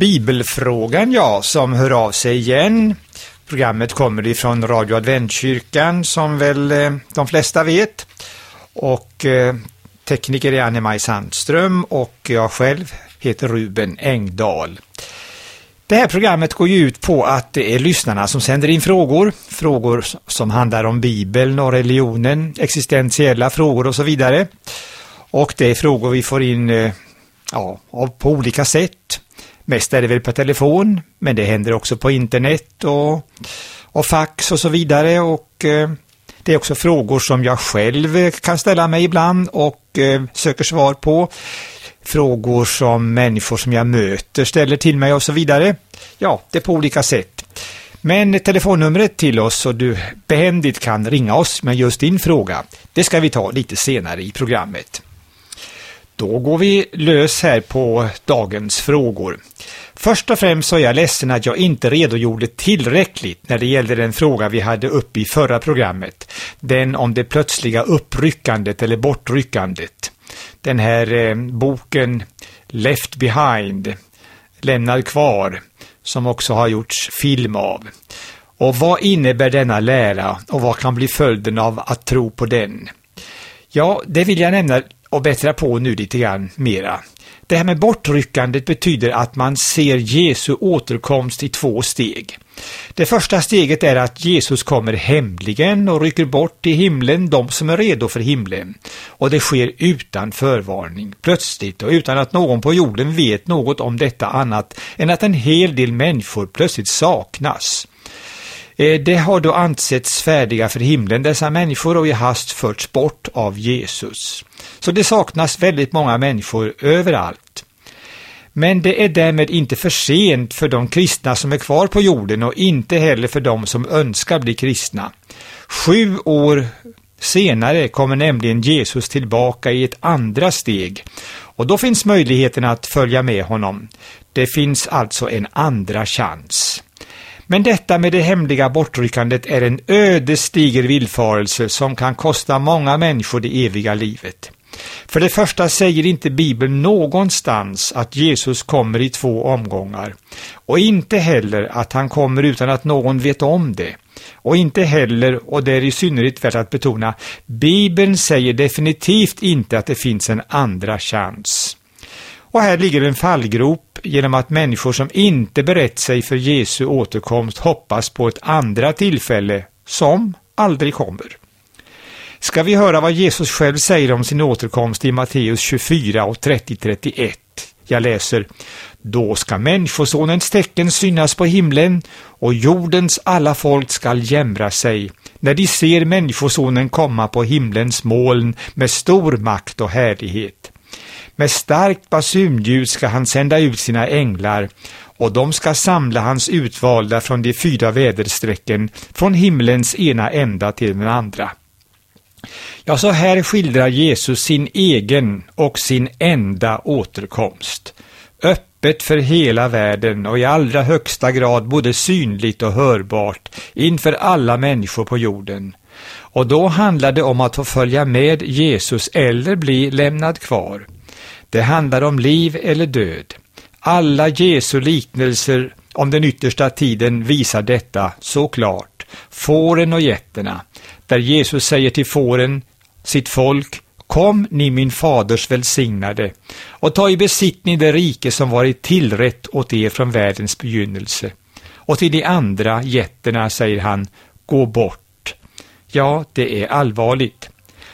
Bibelfrågan, ja, som hör av sig igen. Programmet kommer ifrån Radio Adventkyrkan som väl eh, de flesta vet. Och eh, tekniker är Anne-Maj Sandström och jag själv heter Ruben Engdahl. Det här programmet går ju ut på att det är lyssnarna som sänder in frågor, frågor som handlar om Bibeln och religionen, existentiella frågor och så vidare. Och det är frågor vi får in eh, ja, på olika sätt. Mest är det väl på telefon, men det händer också på internet och, och fax och så vidare. Och eh, det är också frågor som jag själv eh, kan ställa mig ibland och eh, söker svar på. Frågor som människor som jag möter ställer till mig och så vidare. Ja, det är på olika sätt. Men telefonnumret till oss så du behändigt kan ringa oss med just din fråga, det ska vi ta lite senare i programmet. Då går vi lös här på dagens frågor. Först och främst så är jag ledsen att jag inte redogjorde tillräckligt när det gällde den fråga vi hade uppe i förra programmet. Den om det plötsliga uppryckandet eller bortryckandet. Den här eh, boken Left Behind, Lämnad kvar, som också har gjorts film av. Och vad innebär denna lära och vad kan bli följden av att tro på den? Ja, det vill jag nämna och bättra på nu lite grann mera. Det här med bortryckandet betyder att man ser Jesu återkomst i två steg. Det första steget är att Jesus kommer hemligen och rycker bort till himlen de som är redo för himlen. Och det sker utan förvarning, plötsligt och utan att någon på jorden vet något om detta annat än att en hel del människor plötsligt saknas. Eh, det har då ansetts färdiga för himlen, dessa människor, och i hast förts bort av Jesus. Så det saknas väldigt många människor överallt. Men det är därmed inte för sent för de kristna som är kvar på jorden och inte heller för de som önskar bli kristna. Sju år senare kommer nämligen Jesus tillbaka i ett andra steg och då finns möjligheten att följa med honom. Det finns alltså en andra chans. Men detta med det hemliga bortryckandet är en ödesdiger villfarelse som kan kosta många människor det eviga livet. För det första säger inte Bibeln någonstans att Jesus kommer i två omgångar och inte heller att han kommer utan att någon vet om det. Och inte heller, och det är i synnerhet värt att betona, Bibeln säger definitivt inte att det finns en andra chans. Och här ligger en fallgrop genom att människor som inte berett sig för Jesu återkomst hoppas på ett andra tillfälle som aldrig kommer. Ska vi höra vad Jesus själv säger om sin återkomst i Matteus 24 och 30-31. Jag läser Då ska Människosonens tecken synas på himlen och jordens alla folk skall jämra sig när de ser Människosonen komma på himlens moln med stor makt och härlighet. Med starkt basunljud ska han sända ut sina änglar och de ska samla hans utvalda från de fyra väderstrecken från himlens ena ända till den andra. Ja, så här skildrar Jesus sin egen och sin enda återkomst. Öppet för hela världen och i allra högsta grad både synligt och hörbart inför alla människor på jorden. Och då handlar det om att få följa med Jesus eller bli lämnad kvar. Det handlar om liv eller död. Alla Jesu liknelser om den yttersta tiden visar detta så klart. Fåren och getterna, där Jesus säger till fåren, sitt folk, Kom ni min faders välsignade och ta i besittning det rike som varit tillrätt åt er från världens begynnelse. Och till de andra getterna säger han, gå bort. Ja, det är allvarligt.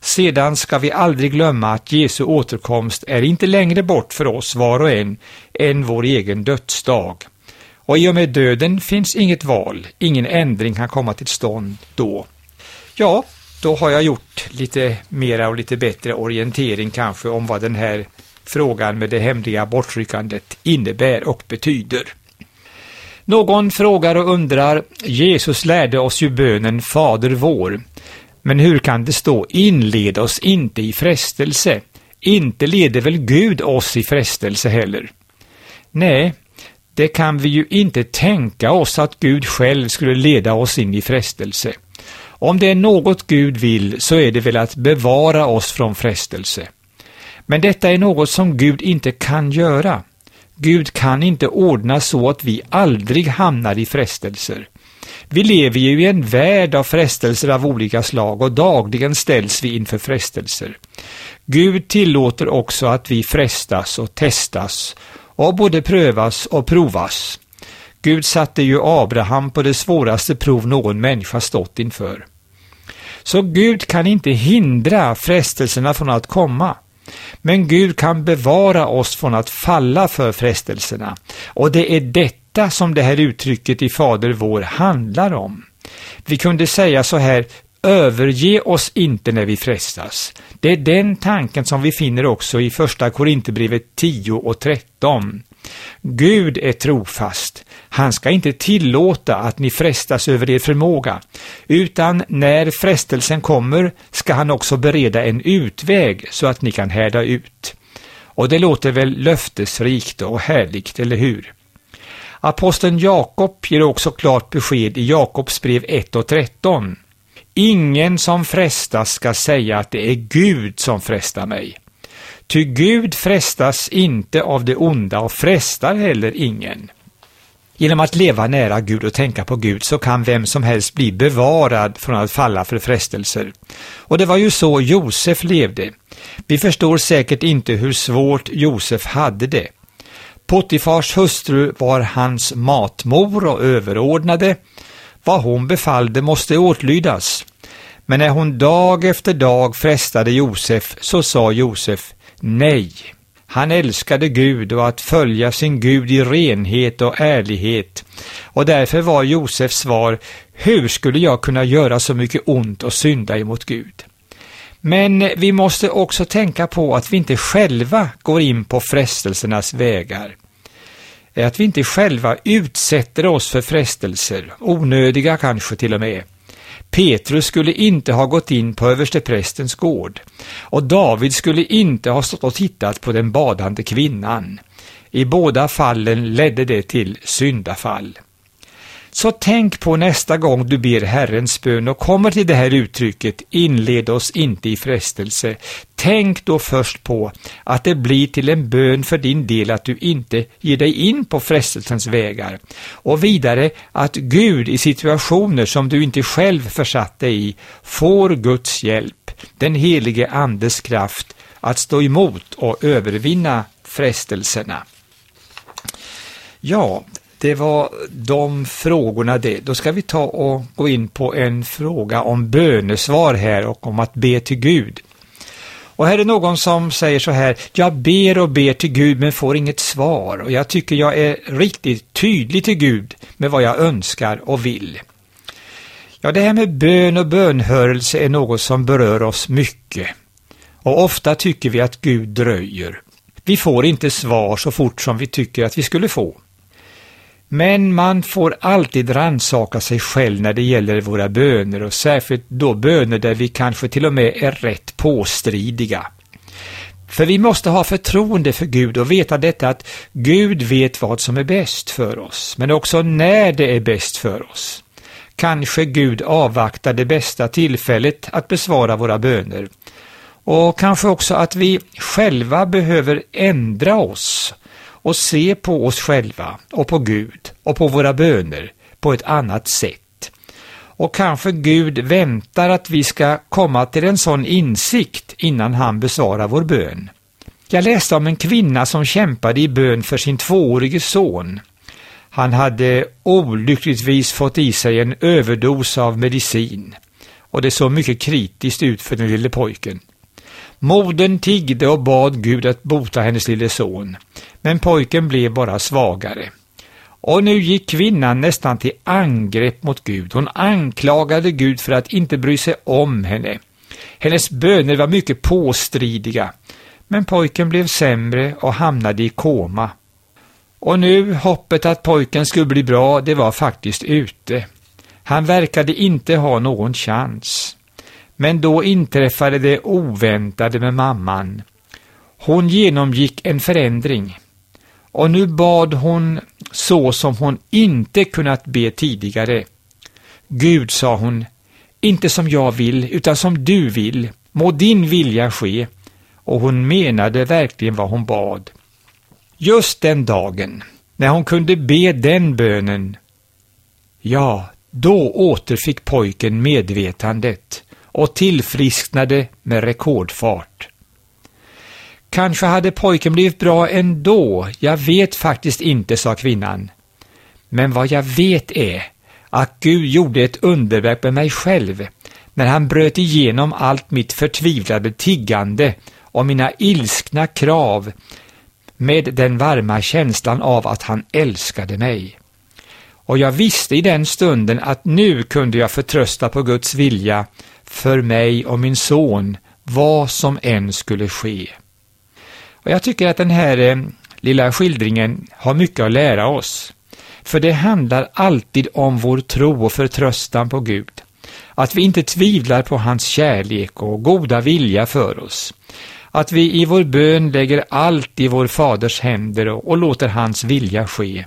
Sedan ska vi aldrig glömma att Jesu återkomst är inte längre bort för oss var och en än vår egen dödsdag. Och i och med döden finns inget val, ingen ändring kan komma till stånd då. Ja, då har jag gjort lite mera och lite bättre orientering kanske om vad den här frågan med det hemliga bortryckandet innebär och betyder. Någon frågar och undrar, Jesus lärde oss ju bönen Fader vår. Men hur kan det stå inled oss inte i frestelse? Inte leder väl Gud oss i frestelse heller? Nej, det kan vi ju inte tänka oss att Gud själv skulle leda oss in i frestelse. Om det är något Gud vill så är det väl att bevara oss från frestelse. Men detta är något som Gud inte kan göra. Gud kan inte ordna så att vi aldrig hamnar i frestelser. Vi lever ju i en värld av frestelser av olika slag och dagligen ställs vi inför frestelser. Gud tillåter också att vi frestas och testas och både prövas och provas. Gud satte ju Abraham på det svåraste prov någon människa stått inför. Så Gud kan inte hindra frestelserna från att komma. Men Gud kan bevara oss från att falla för frestelserna. Och det är detta som det här uttrycket i Fader vår handlar om. Vi kunde säga så här, överge oss inte när vi frestas. Det är den tanken som vi finner också i första Korinthierbrevet 10 och 13. Gud är trofast. Han ska inte tillåta att ni frestas över er förmåga, utan när frestelsen kommer ska han också bereda en utväg så att ni kan härda ut. Och det låter väl löftesrikt och härligt, eller hur? Aposteln Jakob ger också klart besked i Jakobs brev 1 och 13. Ingen som frestas ska säga att det är Gud som frestar mig. Ty Gud frestas inte av det onda och frestar heller ingen. Genom att leva nära Gud och tänka på Gud så kan vem som helst bli bevarad från att falla för frestelser. Och det var ju så Josef levde. Vi förstår säkert inte hur svårt Josef hade det. Potifars hustru var hans matmor och överordnade. Vad hon befallde måste åtlydas. Men när hon dag efter dag frestade Josef så sa Josef nej. Han älskade Gud och att följa sin Gud i renhet och ärlighet. Och därför var Josefs svar, hur skulle jag kunna göra så mycket ont och synda emot Gud? Men vi måste också tänka på att vi inte själva går in på frestelsernas vägar. Att vi inte själva utsätter oss för frestelser, onödiga kanske till och med. Petrus skulle inte ha gått in på översteprästens gård och David skulle inte ha stått och tittat på den badande kvinnan. I båda fallen ledde det till syndafall. Så tänk på nästa gång du ber Herrens bön och kommer till det här uttrycket inled oss inte i frestelse. Tänk då först på att det blir till en bön för din del att du inte ger dig in på frestelsens vägar. Och vidare att Gud i situationer som du inte själv försatt dig i får Guds hjälp, den helige Andes kraft att stå emot och övervinna frestelserna. Ja, det var de frågorna det. Då ska vi ta och gå in på en fråga om bönesvar här och om att be till Gud. Och här är någon som säger så här, jag ber och ber till Gud men får inget svar och jag tycker jag är riktigt tydlig till Gud med vad jag önskar och vill. Ja, det här med bön och bönhörelse är något som berör oss mycket. Och ofta tycker vi att Gud dröjer. Vi får inte svar så fort som vi tycker att vi skulle få. Men man får alltid ransaka sig själv när det gäller våra böner och särskilt då böner där vi kanske till och med är rätt påstridiga. För vi måste ha förtroende för Gud och veta detta att Gud vet vad som är bäst för oss, men också när det är bäst för oss. Kanske Gud avvaktar det bästa tillfället att besvara våra böner. Och kanske också att vi själva behöver ändra oss och se på oss själva och på Gud och på våra böner på ett annat sätt. Och kanske Gud väntar att vi ska komma till en sån insikt innan han besvarar vår bön. Jag läste om en kvinna som kämpade i bön för sin tvåårige son. Han hade olyckligtvis fått i sig en överdos av medicin och det såg mycket kritiskt ut för den lille pojken. Modern tiggde och bad Gud att bota hennes lille son, men pojken blev bara svagare. Och nu gick kvinnan nästan till angrepp mot Gud. Hon anklagade Gud för att inte bry sig om henne. Hennes böner var mycket påstridiga, men pojken blev sämre och hamnade i koma. Och nu, hoppet att pojken skulle bli bra, det var faktiskt ute. Han verkade inte ha någon chans. Men då inträffade det oväntade med mamman. Hon genomgick en förändring och nu bad hon så som hon inte kunnat be tidigare. Gud, sa hon, inte som jag vill, utan som du vill, må din vilja ske. Och hon menade verkligen vad hon bad. Just den dagen när hon kunde be den bönen, ja, då återfick pojken medvetandet och tillfrisknade med rekordfart. Kanske hade pojken blivit bra ändå, jag vet faktiskt inte, sa kvinnan. Men vad jag vet är att Gud gjorde ett underverk med mig själv när han bröt igenom allt mitt förtvivlade tiggande och mina ilskna krav med den varma känslan av att han älskade mig. Och jag visste i den stunden att nu kunde jag förtrösta på Guds vilja för mig och min son, vad som än skulle ske. Och Jag tycker att den här eh, lilla skildringen har mycket att lära oss. För det handlar alltid om vår tro och förtröstan på Gud. Att vi inte tvivlar på hans kärlek och goda vilja för oss. Att vi i vår bön lägger allt i vår faders händer och, och låter hans vilja ske.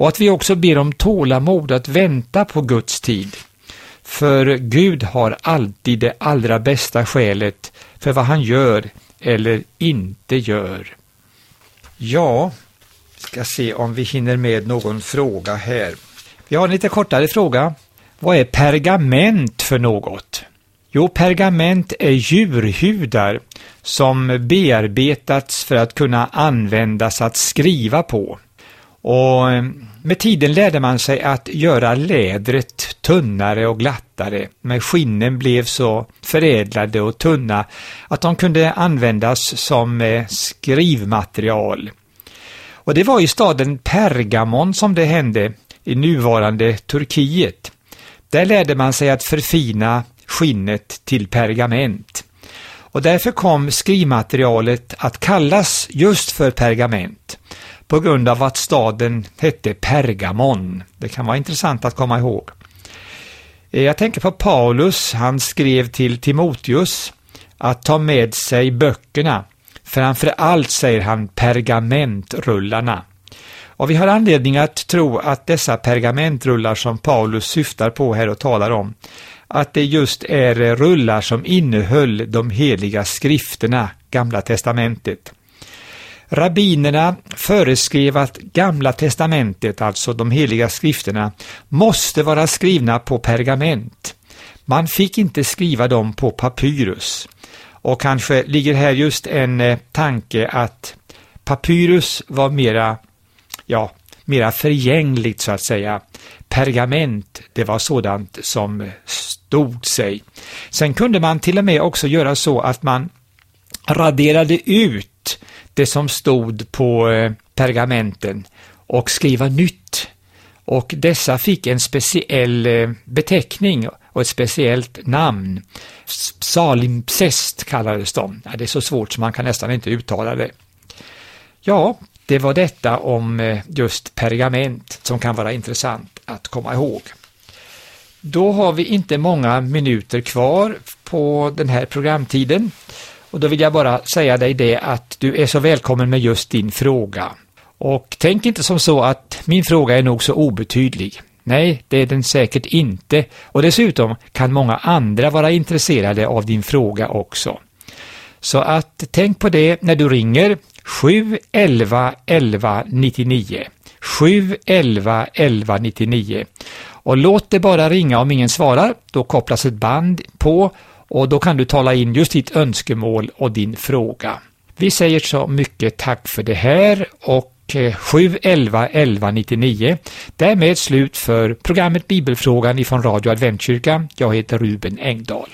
Och att vi också ber om tålamod att vänta på Guds tid. För Gud har alltid det allra bästa skälet för vad han gör eller inte gör. Ja, ska se om vi hinner med någon fråga här. Vi har en lite kortare fråga. Vad är pergament för något? Jo, pergament är djurhudar som bearbetats för att kunna användas att skriva på. Och eh, med tiden lärde man sig att göra lädret tunnare och glattare, men skinnen blev så förädlade och tunna att de kunde användas som eh, skrivmaterial. Och det var i staden Pergamon som det hände, i nuvarande Turkiet. Där lärde man sig att förfina skinnet till pergament. Och därför kom skrivmaterialet att kallas just för pergament på grund av att staden hette Pergamon. Det kan vara intressant att komma ihåg. Eh, jag tänker på Paulus, han skrev till Timoteus att ta med sig böckerna, framför allt säger han pergamentrullarna. Och vi har anledning att tro att dessa pergamentrullar som Paulus syftar på här och talar om, att det just är rullar som innehöll de heliga skrifterna, Gamla testamentet. Rabbinerna föreskrev att Gamla testamentet, alltså de heliga skrifterna, måste vara skrivna på pergament. Man fick inte skriva dem på papyrus. Och kanske ligger här just en eh, tanke att papyrus var mera, ja, mera förgängligt så att säga. Pergament, det var sådant som eh, stod sig. Sen kunde man till och med också göra så att man raderade ut det som stod på eh, pergamenten och skriva nytt. Och dessa fick en speciell eh, beteckning och ett speciellt namn. Salimpsest kallades de. Ja, det är så svårt så man kan nästan inte uttala det. Ja, det var detta om eh, just pergament som kan vara intressant att komma ihåg. Då har vi inte många minuter kvar på den här programtiden och då vill jag bara säga dig det att du är så välkommen med just din fråga. Och tänk inte som så att min fråga är nog så obetydlig. Nej, det är den säkert inte. Och dessutom kan många andra vara intresserade av din fråga också. Så att tänk på det när du ringer 711 11 99. 711 11 99. Och låt det bara ringa om ingen svarar. Då kopplas ett band på och då kan du tala in just ditt önskemål och din fråga. Vi säger så mycket tack för det här och 7 11 11 99. Därmed slut för programmet Bibelfrågan ifrån Radio Adventkyrkan. Jag heter Ruben Engdahl.